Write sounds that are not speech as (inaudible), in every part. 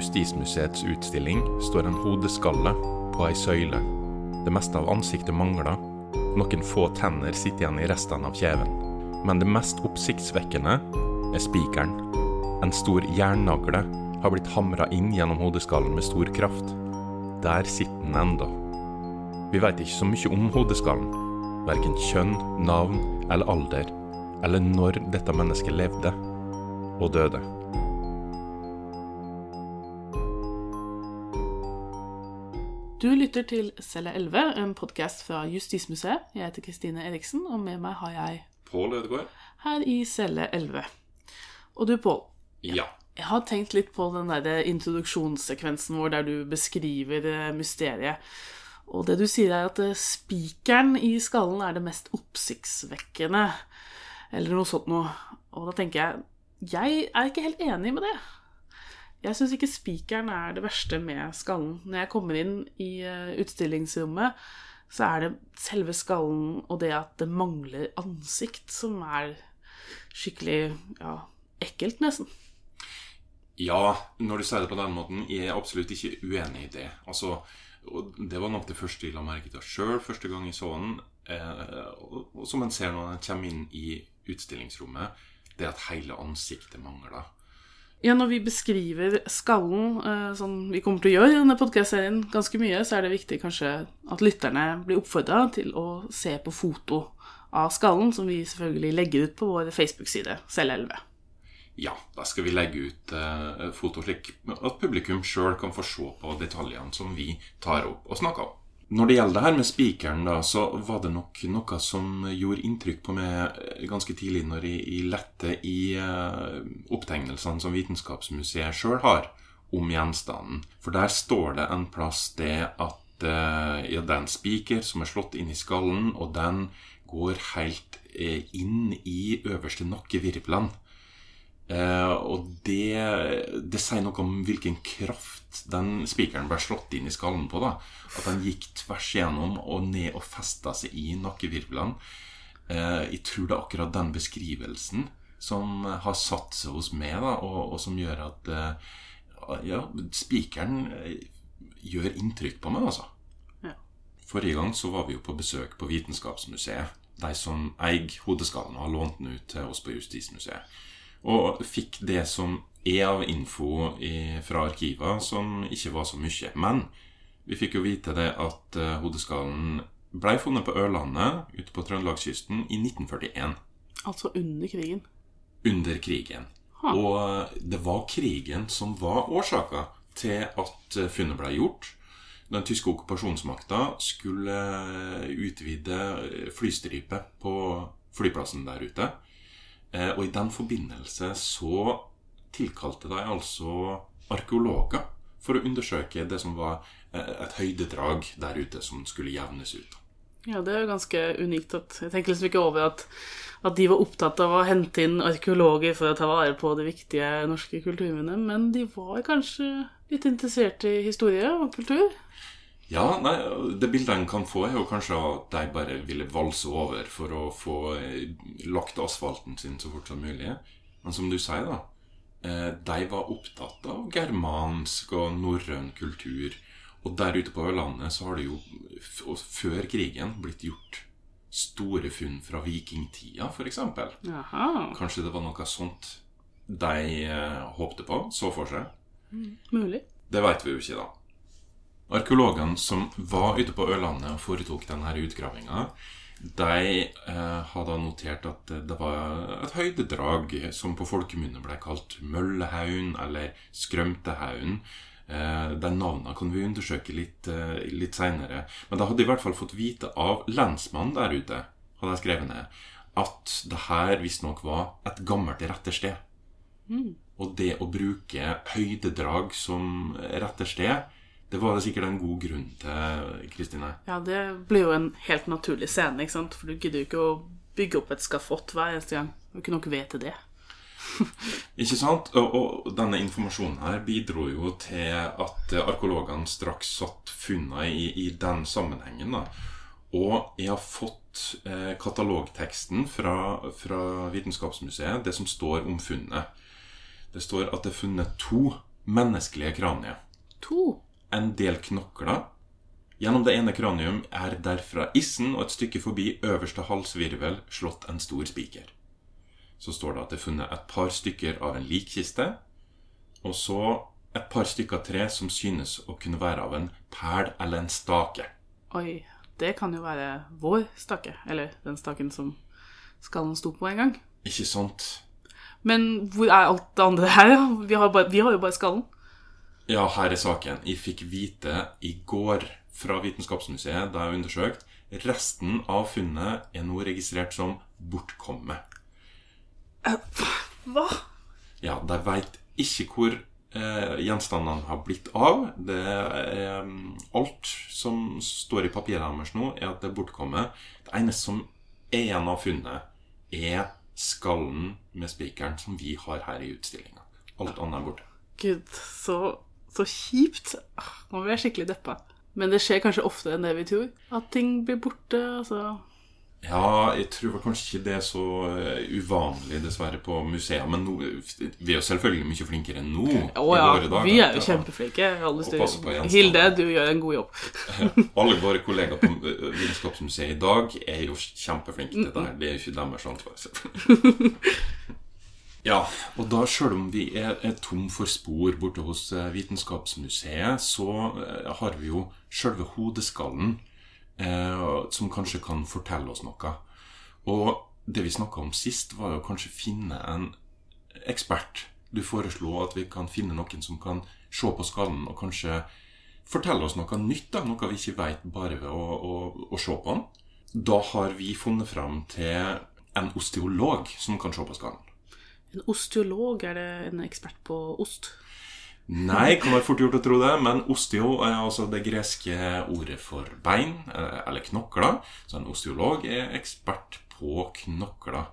Justismuseets utstilling står en hodeskalle på ei søyle. Det meste av ansiktet mangler. Noen få tenner sitter igjen i restene av kjeven. Men det mest oppsiktsvekkende er spikeren. En stor jernnagle har blitt hamra inn gjennom hodeskallen med stor kraft. Der sitter den enda. Vi veit ikke så mye om hodeskallen. Verken kjønn, navn eller alder. Eller når dette mennesket levde og døde. Du lytter til Celle 11, en podkast fra Justismuseet. Jeg heter Kristine Eriksen, og med meg har jeg Pål Ødegaard? her i Celle 11. Og du, Pål. Ja. Jeg har tenkt litt på den der introduksjonssekvensen vår der du beskriver eh, mysteriet. Og det du sier, er at eh, spikeren i skallen er det mest oppsiktsvekkende. Eller noe sånt noe. Og da tenker jeg Jeg er ikke helt enig med det. Jeg syns ikke spikeren er det verste med skallen. Når jeg kommer inn i eh, utstillingsrommet, så er det selve skallen og det at det mangler ansikt, som er skikkelig ja, ekkelt, nesten. Ja, når du sier det på den måten, jeg er absolutt ikke uenig i det. Altså, det var nok det første jeg la merke til sjøl første gang jeg så den. Eh, og, som en ser når en kommer inn i utstillingsrommet, det at hele ansiktet mangler. Ja, når vi beskriver skallen, eh, som vi kommer til å gjøre i denne podkastserien ganske mye, så er det viktig kanskje at lytterne blir oppfordra til å se på foto av skallen, som vi selvfølgelig legger ut på vår Facebook-side, Selv11. Ja, da skal vi legge ut eh, foto slik at publikum sjøl kan få se på detaljene som vi tar opp og snakker om. Når det gjelder det her med spikeren, da, så var det nok noe som gjorde inntrykk på meg eh, ganske tidlig når jeg, lette i eh, opptegnelsene som Vitenskapsmuseet sjøl har om gjenstanden. For der står det en plass det at eh, ja, det er spiker som er slått inn i skallen, og den går helt inn i øverste nakkevirvlene. Eh, og det, det sier noe om hvilken kraft den spikeren ble slått inn i skallen på. da At den gikk tvers igjennom og ned og festa seg i nakkevirvlene. Eh, jeg tror det er akkurat den beskrivelsen som har satt seg hos meg, da, og, og som gjør at eh, ja, spikeren eh, gjør inntrykk på meg, altså. Ja. Forrige gang så var vi jo på besøk på Vitenskapsmuseet. De som eier hodeskallen, og har lånt den ut til oss på Justismuseet. Og fikk det som er av info i, fra arkiver, som ikke var så mye. Men vi fikk jo vite det at uh, hodeskallen blei funnet på Ørlandet ute på Trøndelagskysten i 1941. Altså under krigen. Under krigen. Ha. Og eh, det var krigen som var årsaka til at eh, funnet ble gjort. Den tyske okkupasjonsmakta skulle utvide eh, flystripe på flyplassen der ute. Eh, Og i den forbindelse så tilkalte de altså arkeologer for å undersøke det som var eh, et høydedrag der ute som skulle jevnes ut. Ja, det er jo ganske unikt. at Jeg tenker liksom ikke over at, at de var opptatt av å hente inn arkeologer for å ta vare på det viktige norske kulturminnet, men de var kanskje litt interessert i historie og kultur? Ja, nei, Det bildet en kan få, er jo kanskje at de bare ville valse over for å få eh, lagt asfalten sin så fort som mulig. Men som du sier, da. eh, De var opptatt av germansk og norrøn kultur. Og der ute på Ørlandet så har det jo før krigen blitt gjort store funn fra vikingtida, f.eks. Kanskje det var noe sånt de eh, håpte på, så for seg. mulig. Det veit vi jo ikke, da. Arkeologene som var ute på Ørlandet og foretok denne utgravinga, de eh, har notert at det var et høydedrag som på folkemunne ble kalt Møllehaugen eller Skrømtehaugen. Eh, de navnene kan vi undersøke litt, eh, litt seinere. Men da hadde de i hvert fall fått vite av lensmannen der ute, hadde jeg skrevet ned, at det her visstnok var et gammelt rettersted. Og det å bruke høydedrag som rettersted, det var sikkert en god grunn til, Kristine. Ja, det blir jo en helt naturlig scene, ikke sant? For du gidder jo ikke å bygge opp et skafott hver eneste gang. Du ikke nok til det. (laughs) Ikke sant? Og, og denne informasjonen her bidro jo til at arkeologene straks satt funna i, i den sammenhengen. da. Og jeg har fått eh, katalogteksten fra, fra Vitenskapsmuseet, det som står om funnet. Det står at det er funnet to menneskelige kranier. To. En del knokler. Gjennom det ene kranium er derfra issen og et stykke forbi øverste halsvirvel slått en stor spiker. Så står det at det er funnet et par stykker av en likkiste, og så et par stykker tre som synes å kunne være av en pæl eller en stake. Oi, det kan jo være vår stake. Eller den staken som skallen sto på en gang. Ikke sant? Men hvor er alt det andre her? Vi har, bare, vi har jo bare skallen. Ja, her er saken. Jeg fikk vite i går fra Vitenskapsmuseet da jeg undersøkte. Resten av funnet er nå registrert som bortkommet. Hva? Ja, de veit ikke hvor eh, gjenstandene har blitt av. Det mm, alt som står i papirene deres nå, er at det er bortkommet. Det eneste som er igjen av funnet, er skallen med spikeren som vi har her i utstillinga. Alt annet er borte. Gud, så, så kjipt. Ah, Nå blir jeg skikkelig deppa. Men det skjer kanskje oftere enn det vi tror. At ting blir borte. altså... Ja, jeg tror kanskje ikke det er så eh, uvanlig, dessverre, på museer. Men no, vi er jo selvfølgelig mye flinkere enn nå. Å i ja, dager vi er jo kjempeflinke. Alle. Hilde, du gjør en god jobb. (laughs) Alle våre kollegaer på eh, Vitenskapsmuseet i dag er jo kjempeflinke til det her. Det er jo ikke deres ansvar. selvfølgelig. (laughs) Ja, og da sjøl om vi er, er tom for spor borte hos eh, Vitenskapsmuseet, så eh, har vi jo sjølve hodeskallen, eh, som kanskje kan fortelle oss noe. Og det vi snakka om sist, var jo kanskje finne en ekspert. Du foreslo at vi kan finne noen som kan se på skallen og kanskje fortelle oss noe nytt, da, noe vi ikke veit bare ved å, å, å se på den. Da har vi funnet fram til en osteolog som kan se på skallen. En osteolog, er det en ekspert på ost? Nei, kan være fort gjort å tro det, men osteo er altså det greske ordet for bein, eh, eller knokler. Så en osteolog er ekspert på knokler.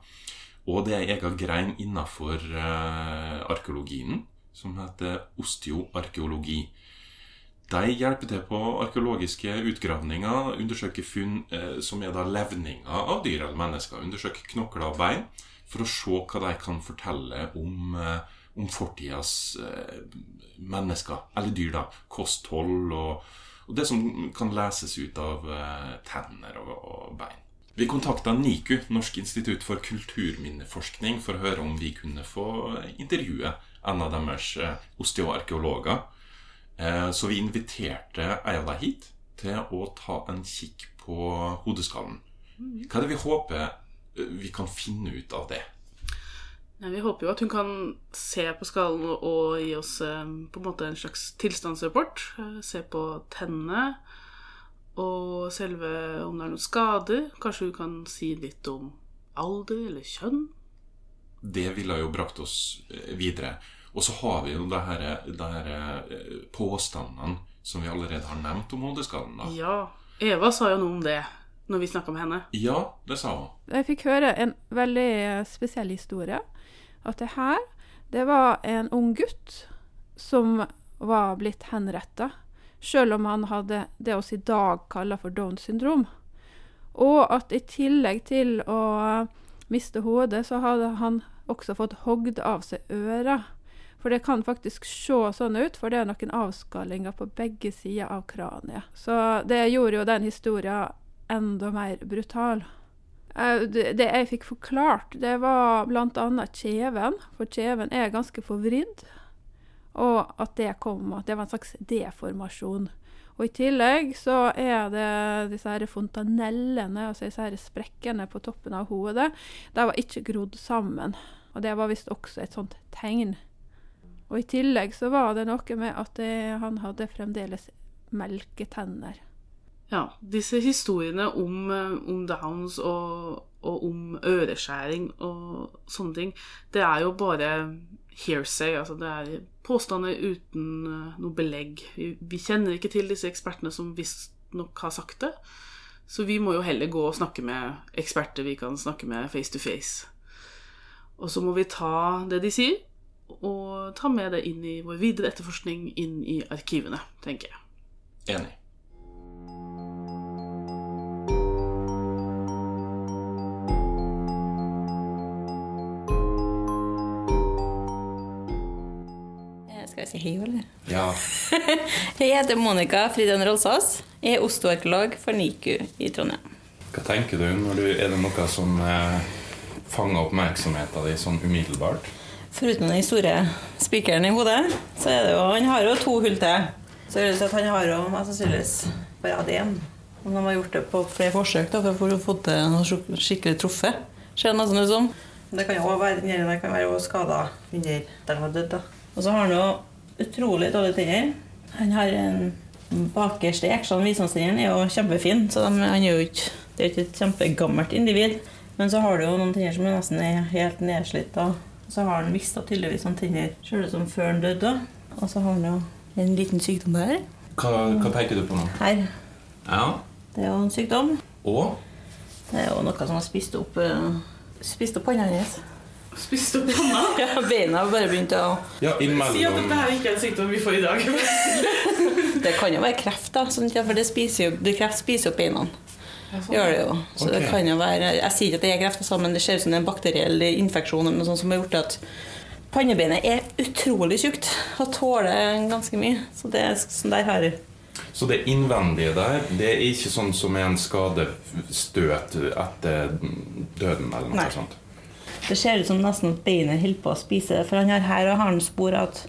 Og det er ei ega grein innafor eh, arkeologien som heter osteoarkeologi. De hjelper til på arkeologiske utgravninger, undersøker funn eh, som er da levninger av dyr eller mennesker. Undersøker knokler og bein for å se hva de kan fortelle om, eh, om fortidas eh, mennesker, eller dyr, da. Kosthold og, og det som kan leses ut av eh, tenner og, og bein. Vi kontakta NIKU, Norsk institutt for kulturminneforskning, for å høre om vi kunne få intervjue en av deres osteoarkeologer. Så vi inviterte ei av dem hit til å ta en kikk på hodeskallen. Hva er det vi håper vi kan finne ut av det? Ja, vi håper jo at hun kan se på skallen og, gi oss eh, på en måte en slags tilstandsrapport. Eh, se på tennene og selve om det er noen skader. Kanskje hun kan si litt om alder eller kjønn. Det ville jo brakt oss eh, videre. Og så har vi jo det her, det her eh, påstandene som vi allerede har nevnt om hodeskallen. Ja, Eva sa jo noe om det når vi snakka med henne. Ja, det sa hun. Jeg fikk høre en veldig eh, spesiell historie. At det her, det var en ung gutt som var blitt henretta. Selv om han hadde det oss i dag kaller for Downs syndrom. Og at i tillegg til å miste hodet, så hadde han også fått hogd av seg øra. For det kan faktisk se sånn ut, for det er noen avskallinger på begge sider av kraniet. Så det gjorde jo den historien enda mer brutal. Eh, Det, jeg fikk forklart, det var bl.a. kjeven, for kjeven er ganske forvridd. Og at det kom at det var en slags deformasjon. Og i tillegg så er det disse her fontanellene, altså disse her sprekkene på toppen av hodet, de var ikke grodd sammen. Og det var visst også et sånt tegn. Og i tillegg så var det noe med at det, han hadde fremdeles melketenner. Ja, disse historiene om, eh, om Downs og, og om øreskjæring og sånne ting, det er jo bare hearsay. Altså det er påstander uten eh, noe belegg. Vi, vi kjenner ikke til disse ekspertene som visstnok har sagt det. Så vi må jo heller gå og snakke med eksperter vi kan snakke med face to face. Og så må vi ta det de sier, og ta med det inn i vår videre etterforskning inn i arkivene, tenker jeg. Enig. Hei, eller? Ja. (laughs) Jeg heter Monica Friden Rolsås. Jeg er osteorkolog for NIKU i Trondheim. Hva tenker du når du Er det noe som eh, fanger oppmerksomheten din sånn umiddelbart? Foruten den store spikeren i hodet, så er det jo Han har jo to hull til. Så er det sånn at han har jo mest sannsynligvis bare hatt én. Og de har gjort det på flere forsøk da, for å få til noe skikkelig truffet. Ser det nesten ut som. Det kan jo være den ene kan være skada under der han har dødd. Og så har han jo utrolig dårlige tenner. Han har en bakerste eksjon, visdomstennene, er jo kjempefin, så de, han er jo ikke, det er ikke et kjempegammelt individ. Men så har du jo noen tenner som er nesten er helt nedslitt. Og så har han mista tydeligvis noen tenner sjøl som før han døde. Og så har han jo en liten sykdom der. Hva, hva peker du på nå? Her. Ja. Det er jo en sykdom. Og? Det er jo noe som har spist opp uh, Spist opp panna hans. Spiste opp panna. (laughs) Ja, beina har bare begynt å Ja, Si at dette her ikke er en sykdom vi får i dag. (laughs) Det kan jo være kreft, da. Sånn, for det spiser jo, det kreft spiser opp beina. Gjør det jo. Så det kan jo være Jeg sier ikke at det er kreft, altså, men det ser ut som det er en bakteriell infeksjon eller noe sånt som har gjort at pannebeinet er utrolig tjukt og tåler ganske mye. Så det er sånn der har Så det innvendige der, det er ikke sånn som en skadestøt etter døden eller noe Nei. sånt? Det ser ut som nesten at beinet holder på å spise. det. For han har her og har han spor at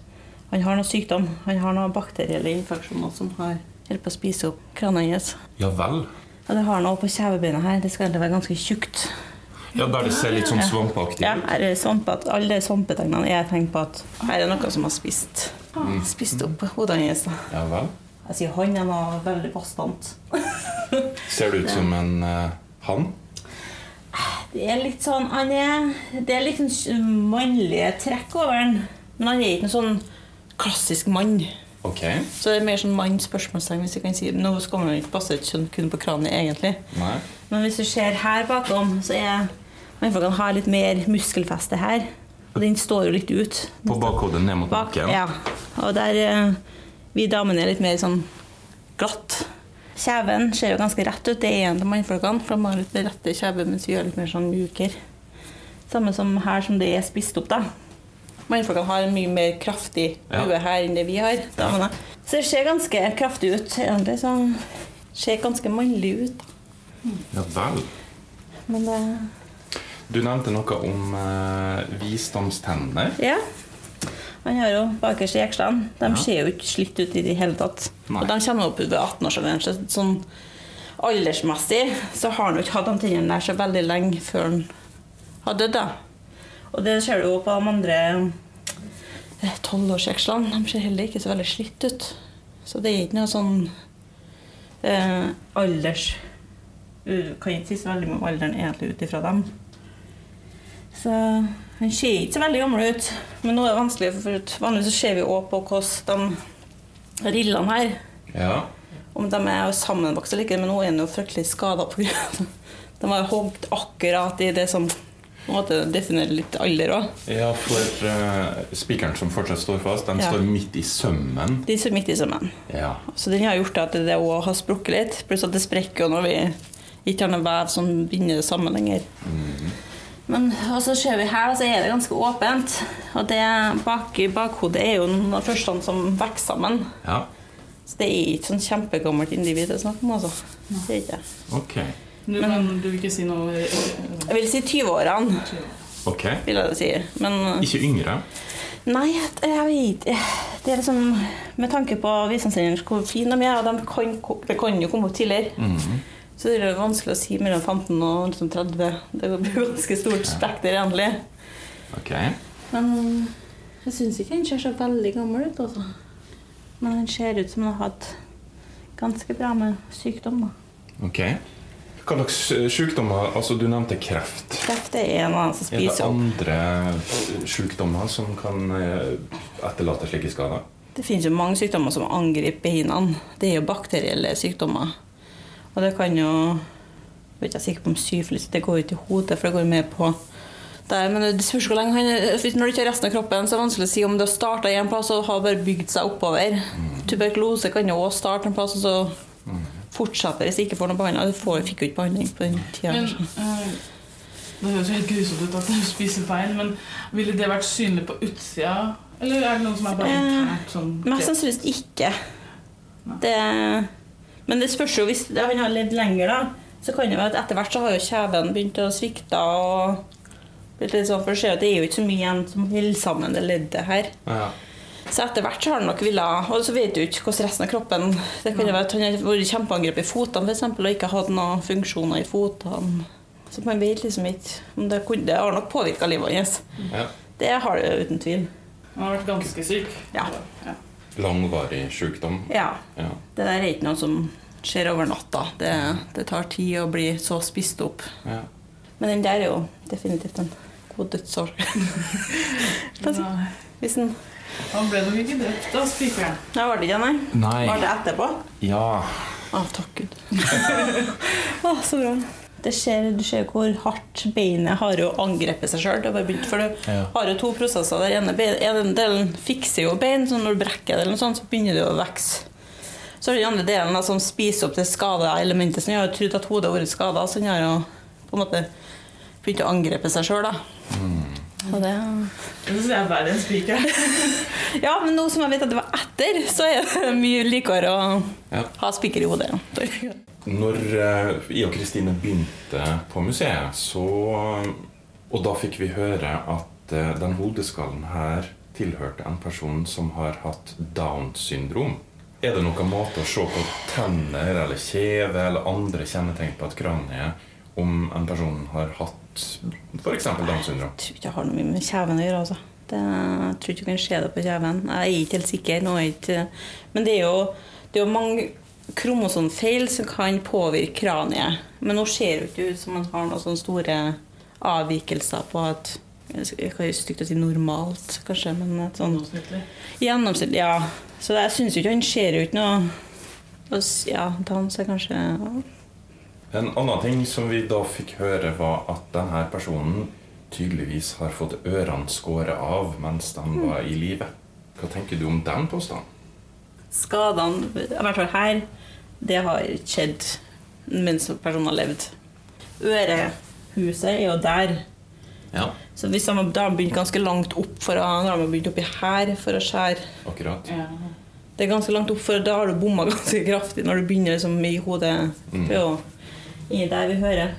han har noe sykdom. Han har noen bakterielle infeksjoner som har holder på å spise opp kranene hans. Ja vel? Ja, det har han også på kjevebeinet her. Det skal egentlig være ganske tjukt. Ja, Der det ser litt sånn svampaktig Ja, her er svampet. alle svampetegnene er tegn på at her er noe som har spist, spist opp hodet hans. Ja vel? Jeg sier han er noe veldig bastant. Ser det ut som en uh, han? Det er litt sånn han er, Det er litt sånn mannlige trekk over han. Men han er ikke en sånn klassisk mann. Okay. Så det er mer sånn mann-spørsmålstegn. hvis jeg kan si Nå skal man ikke passe et kjønn kun på kranet, egentlig. Nei. Men hvis du ser her bakom, så er mannfolkene har litt mer muskelfeste her. Og den står jo litt ut. På bakhodet ned mot Bak, nakken? ja. Og der eh, Vi damene er litt mer sånn glatt. Kjeven ser jo ganske rett ut. Det er en av mannfolkene, for de har litt rette kjeve, mens vi gjør litt mer sånn mjukere. Samme som her, som det er spist opp, da. Mannfolkene har en mye mer kraftig Ja. her enn det vi har. damene. Så det ser ganske kraftig ut, egentlig. Så ser ganske mannlig ut. da. Ja vel. Men det Du nevnte noe om eh, visdomstenner. Ja. Han har jo bakerst i jekslene. De ser jo ikke slitt ut i det hele tatt. Nei. Og de kommer opp ved 18-årsalderen. Så sånn aldersmessig så har han jo ikke hatt de tingene der så veldig lenge før han har dødd. da. Og det ser du jo på de andre eh, tolvårsjekslene. De ser heller ikke så veldig slitt ut. Så det er ikke noe sånn eh, alders Du kan ikke si så veldig mye om alderen egentlig ut ifra dem. Så han ser ikke så veldig gammel ut. Men nå er det vanskelig, for vanligvis ser vi også på hvordan de rillene her Ja. Om de er sammenvokst eller ikke, men nå er han jo fryktelig skada pga. De har hogd akkurat i det som på en måte definerer litt alder òg. Ja, for uh, spikeren som fortsatt står fast, den Ja. står midt i sømmen. De står midt i sømmen. Ja. Så den har gjort at det òg har sprukket litt. Pluss at det sprekker jo når vi ikke har noe vev som binder det sammen lenger. Men og så ser vi her, så er det ganske åpent. Og det bak i bakhodet er jo noen av de første som vokser sammen. ja. Så det er ikke sånn kjempegammelt individ det er snakk om, altså. Det er ikke. Okay. Ok. Men du vil ikke si noe eh, Jeg vil si 20-årene, Ok. vil jeg si. Men Ikke yngre? nei, jeg vet Det er liksom Med tanke på visdomstennene, hvor fine de er, og de kan, det kan jo komme opp tidligere. Så det er jo vanskelig å si mellom 15 og liksom 30. Det blir ganske stort spekter, egentlig. Okay. Men jeg syns ikke han ser så veldig gammel ut, altså. Men han ser ut som han har hatt ganske bra med sykdom. da. ok. Hva slags eh, sykdommer Altså, du nevnte kreft. Kreft er en av dem som Er det andre eh, sykdommer som kan eh, etterlate slike skader? Det finnes jo mange sykdommer som angriper beina. Det er jo bakterielle sykdommer. Og det kan jo Jeg er ikke sikker på om syfilis det går ut i hodet, for det går mer på der, men det spørs hvor lenge han Når det ikke er resten av kroppen, så er det vanskelig å si om det har starta en plass og har bare bygd seg oppover. Tuberkulose kan jo også starte en plass, og så fortsetter hvis ikke får noe behandling. Du får, fikk jo ikke behandling på den tida. Men eh, Det høres jo helt grusomt ut at du spiser feil, men ville det vært synlig på utsida Eller er det noen som er bare internt? Sånn, Mest sannsynligvis ikke. Det, men det spørs jo hvis det, han har levd lenger, da. Så kan det være at etter hvert så har jo kjeven begynt å svikte. og blitt litt sånn, For det se at det er jo ikke så mye igjen som holder sammen det leddet her. Ja. Så etter hvert så har han nok villet Og så vet du ikke hvordan resten av kroppen Det kan jo være at han har vært kjempeangrepet i for eksempel, og ikke hatt noen funksjoner i fotene. Så man vet liksom ikke om det, kunne, det har nok påvirka livet hans. ja. Det har det uten tvil. Han har vært ganske syk. Ja. ja. Langvarig sykdom. Ja. Ja. Det der er ikke noe som skjer over natta. Det, det tar tid å bli så spist opp. Ja. Men den der er jo definitivt en god dødsår (laughs) Nei. Hvis den Han ble nok ikke drept av spikeren. Nei, var det ikke nei? Nei. Var det etterpå? Ja. Å, takk Gud. (laughs) Å, så bra. Det skjer, du ser hvor hardt beinet har jo angrepet seg sjøl. For du Ja. har jo to prosesser. Der ene, bein, ene delen fikser jo bein, så når du brekker det, eller noe sånt, så begynner det å vokse. Så er det den andre delen da, som spiser opp det skada elementet. Så den har jo trodd at hodet har vært skada, så den har jo på en måte begynt å angrepe seg sjøl. Og det Det synes jeg er verre enn spiker. (laughs) Ja, men nå som jeg vet at det var etter, så er det mye likere å Ja. ha spiker i hodet. Når eh, jeg og Kristine begynte på museet, så Og da fikk vi høre at eh, den hodeskallen her tilhørte en person som har hatt Downs syndrom. Er det noen måte å se på tenner eller kjeve eller andre kjennetegn på et kranie om en person har hatt f.eks. Downs syndrom? Jeg tror ikke det har noe med kjeven å gjøre. altså. Det, jeg tror ikke du kan se det på kjeven. Jeg er ikke helt sikker. Nå er ikke, men det er jo, det er jo mange kromosomfeil som kan påvirke kraniet. Men nå ser det jo ikke ut som man har noen sånne store avvikelser på at jeg kan stygt å si normalt, kanskje, men et sånn Gjennomsnittlig. gjennomsnittlig, ja. Så jeg syns jo ikke han ser ut noe Ja, dans er kanskje En annen ting som vi da fikk høre, var at denne personen tydeligvis har fått ørene skåret av mens de var i live. Hva tenker du om den påstanden? Skadene, i hvert fall her, det har ikke skjedd mens personen har levd. Ørehuset er jo der. Ja, Så hvis de har begynt ganske langt opp for å, da har de begynt oppi her for å skjære akkurat. Ja. Det er ganske langt opp, for da har du bomma ganske kraftig når du begynner liksom i hodet. Det er jo inni der vi hører.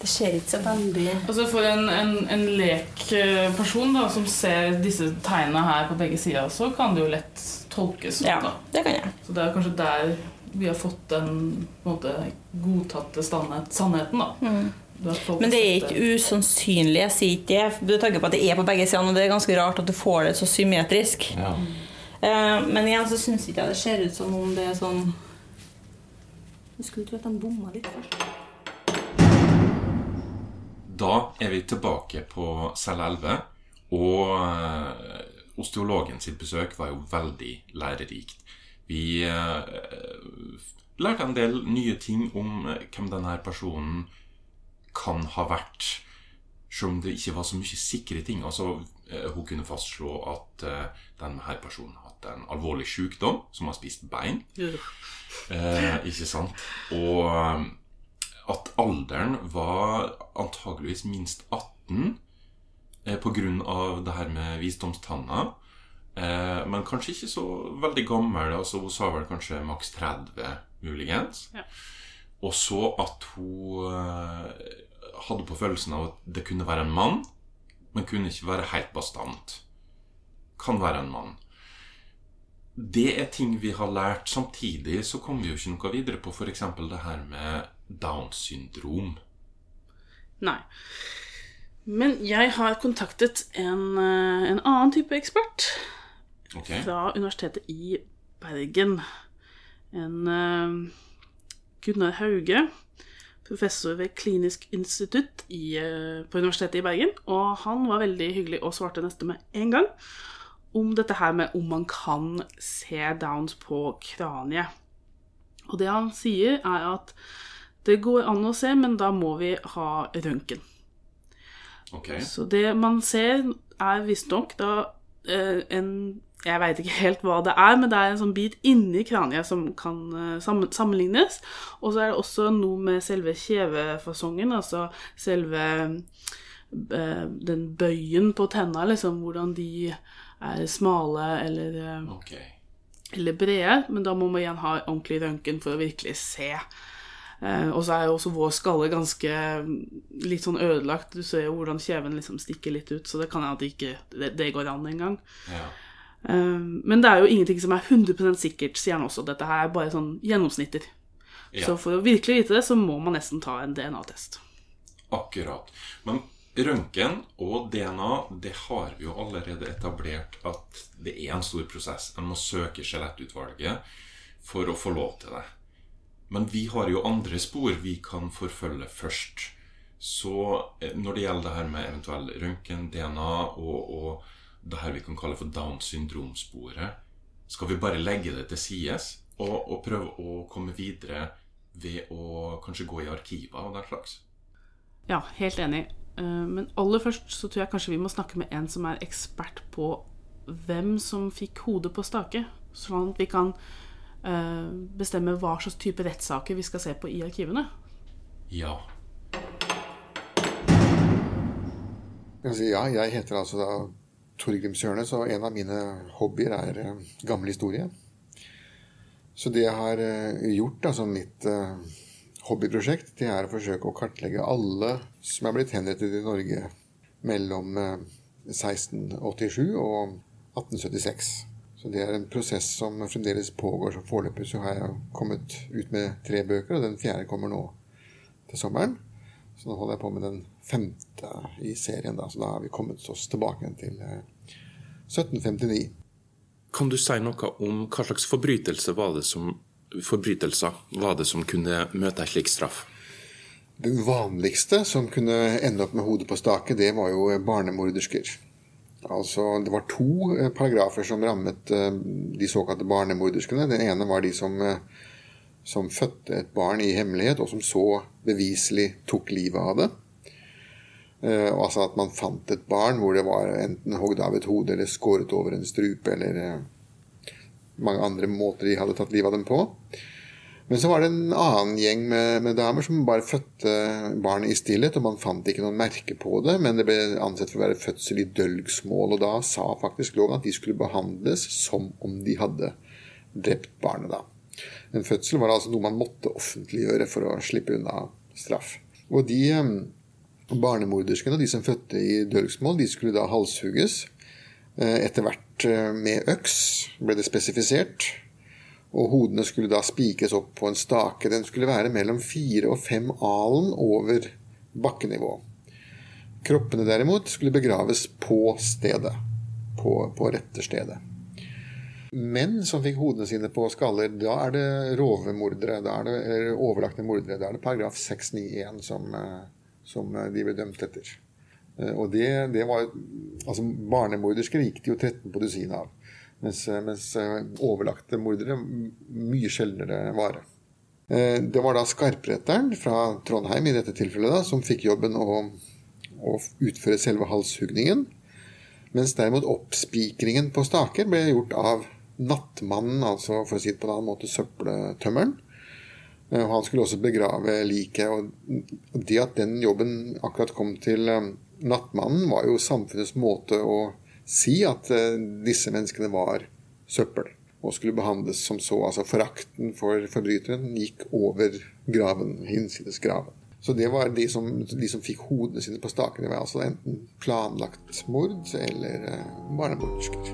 Det skjer ikke så veldig Altså For en, en, en lek eh, da, som ser disse tegnene her på begge sider, så kan det jo lett tolkes sånn. Ja, da. det kan jeg. Så det er kanskje der vi har fått den måte, godtatte sannhet, sannheten. da. Mm. Men det er ikke usannsynlig. Jeg sier ikke det. Du tenker på at det er på begge sider, og det er ganske rart at du får det så symmetrisk. Ja. Eh, men igjen så syns ikke jeg det ser ut som om det er sånn Jeg skulle tro at de bomma litt først. Da er vi tilbake på celle 11, og eh, osteologen sitt besøk var jo veldig lærerikt. Vi eh, lærte en del nye ting om eh, hvem denne personen kan ha vært, selv om det ikke var så mye sikre ting. Altså, hun kunne fastslå at denne personen har hatt en alvorlig sykdom, som har spist bein. Eh, ikke sant? Og alderen var antageligvis minst 18 eh, av det her med visdomstanna. Eh, men kanskje ikke så veldig gammel. altså Hun sa vel kanskje maks 30, muligens. Ja. Og så at hun eh, hadde på følelsen av at det kunne være en mann, men kunne ikke være helt bastant. Kan være en mann. Det er ting vi har lært. Samtidig så kommer vi jo ikke noe videre på f.eks. det her med Downs syndrom. Nei. Men jeg har kontaktet en, eh, en annen type ekspert okay. fra Universitetet i Bergen. En uh, Gunnar Hauge, professor ved Klinisk institutt i, eh, på Universitetet i Bergen. Og han var veldig hyggelig og svarte neste med en gang om dette her med om man kan se downs på kraniet. Og det han sier, er at det går an å se, men da må vi ha røntgen. ok. Så det man ser, er visstnok da eh, en Jeg veit ikke helt hva det er, men det er en sånn bit inni kraniet som kan eh, sammen, sammenlignes. Og så er det også noe med selve kjevefasongen, altså selve eh, den bøyen på tenna, liksom, hvordan de er smale eller, eh, Ok. eller brede. Men da må man igjen ha ordentlig røntgen for å virkelig se. Eh, og så er jo også vår skalle ganske mm, litt sånn ødelagt. Du ser jo hvordan kjeven liksom stikker litt ut, så det kan hende at ikke det, det går an engang. Ja. Eh, men det er jo ingenting som er 100 sikkert, sier han også. Dette her er bare sånn gjennomsnitter. Ja. Så for å virkelig vite det, så må man nesten ta en DNA-test. Akkurat. Men røntgen og DNA, det har vi jo allerede etablert at det er en stor prosess. En må søke skjelettutvalget for å få lov til det. Men vi har jo andre spor vi kan forfølge først. Så eh, når det gjelder det her med eventuell røntgen, DNA og, og det her vi kan kalle for Downs syndromsporet, skal vi bare legge det til sides og, og prøve å komme videre ved å kanskje gå i arkiver og den slags? Ja, helt enig. Eh, Men aller først så tror jeg kanskje vi må snakke med en som er ekspert på hvem som fikk hodet på stake, sånn at vi kan bestemme hva slags type rettssaker vi skal se på i arkivene. Ja. Jeg, ja, jeg heter altså da Torgrim Sørnes, og en av mine hobbyer er eh, gammel historie. Så det jeg har eh, gjort da, som mitt eh, hobbyprosjekt, det er å forsøke å kartlegge alle som er blitt henrettet i Norge mellom eh, 1687 og 1876. Så det er en prosess som fremdeles pågår. Så foreløpig så har jeg kommet ut med tre bøker, og den fjerde kommer nå til sommeren. Så nå holder jeg på med den femte i serien, da. Så da har vi kommet oss tilbake til eh, 1759. Kan du si noe om hva slags forbrytelse var det som, forbrytelser var det som kunne møte en slik straff? Den vanligste som kunne ende opp med hodet på stake, det var jo barnemordersker. Altså, Det var to eh, paragrafer som rammet eh, de såkalte barnemorderskene. Den ene var de som, eh, som fødte et barn i hemmelighet, og som så beviselig tok livet av det. Altså at man fant et barn hvor det var enten hogd av et hode eller skåret over en strupe eller mange andre måter de hadde tatt livet av dem på. Men så var det en annen gjeng med, med damer som bare fødte barnet i stillhet, og man fant ikke noen merke på det, men det ble ansett for å være fødsel i dølgsmål, og da sa faktisk loven at de skulle behandles som om de hadde drept barnet da. En fødsel var altså noe man måtte offentliggjøre for å slippe unna straff. Og de eh, barnemorderskene, de som fødte i dølgsmål, de skulle da halshugges. Eh, Etter hvert eh, med øks ble det spesifisert. Og hodene skulle da spikes opp på en stake. Den skulle være mellom fire og fem alen over bakkenivå. Kroppene derimot skulle begraves på stedet. På, på rette stedet. Menn som fikk hodene sine på skaller, da er det rovemordere. Da er det overlagte mordere. Da er det paragraf 691 som, eh, som eh, de ble dømt etter. Eh, Og det, det var Altså, barnemordersker gikk det jo 13 på dusinet av. Mens, mens eh, overlagte mordere mye sjeldnere vare. det. Eh, var da skarpretteren fra Trondheim i dette tilfellet da, som fikk jobben å, å utføre selve halshugningen. Mens derimot oppspikringen på staker ble gjort av nattmannen, altså for å si det på en annen måte søppeltømmeren. Eh, Han skulle også begrave liket. Og det at den jobben akkurat kom til eh, nattmannen, var jo samfunnets måte å si at eh, disse menneskene var søppel og skulle behandles som så. Altså forakten for forbryteren gikk over graven, hinsides graven. Så det var de som, de som fikk hodene sine på staken. Det var altså enten planlagt mord eller eh, barnemordersker.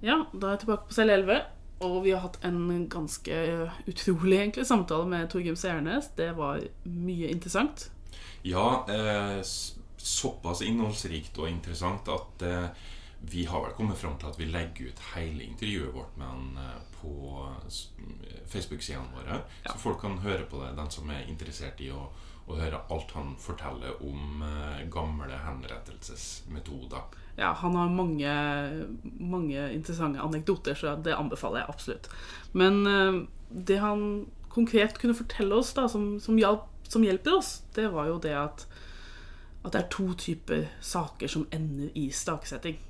Ja, da er jeg tilbake på celle 11. Og vi har hatt en ganske utrolig egentlig samtale med Torgrim Seernes. Det var mye interessant. Ja, eh, såpass innholdsrikt og interessant at eh, vi har vel kommet fram til at vi legger ut hele intervjuet vårt med han eh, på Facebook-sidene våre. Så folk kan høre på det, den som er interessert i å, å høre alt han forteller om eh, gamle henrettelsesmetoder. Ja, han har mange, mange interessante anekdoter, så det anbefaler jeg absolutt. Men eh, det han konkret kunne fortelle oss, da, som, som, hjelp, som hjelper oss, det var jo det at, at det er to typer saker som ender i staksetting.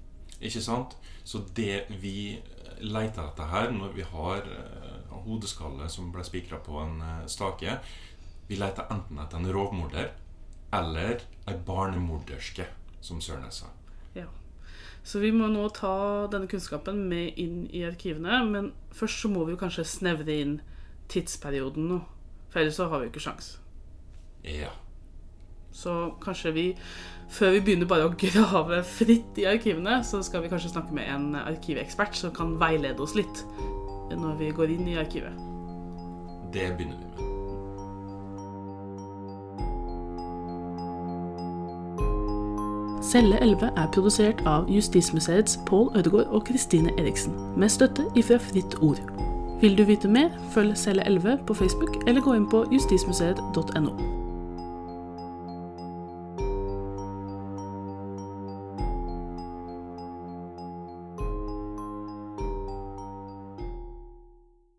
Ikke sant? Så det vi leter etter her, når vi har hodeskalle som ble spikra på en stake Vi leter enten etter en rovmorder eller ei barnemorderske, som Sørnes sa. Ja. Så vi må nå ta denne kunnskapen med inn i arkivene. Men først så må vi jo kanskje snevre inn tidsperioden nå. For ellers så har vi jo ikke sjans. Ja. Så kanskje vi, før vi begynner bare å grave fritt i arkivene, så skal vi kanskje snakke med en arkivekspert som kan veilede oss litt når vi går inn i arkivet. Det begynner vi Celle 11 er produsert av Justismuseets Pål Ødegaard og Kristine Eriksen, med støtte ifra Fritt Ord. Vil du vite mer, følg Celle 11 på Facebook, eller gå inn på justismuseet.no.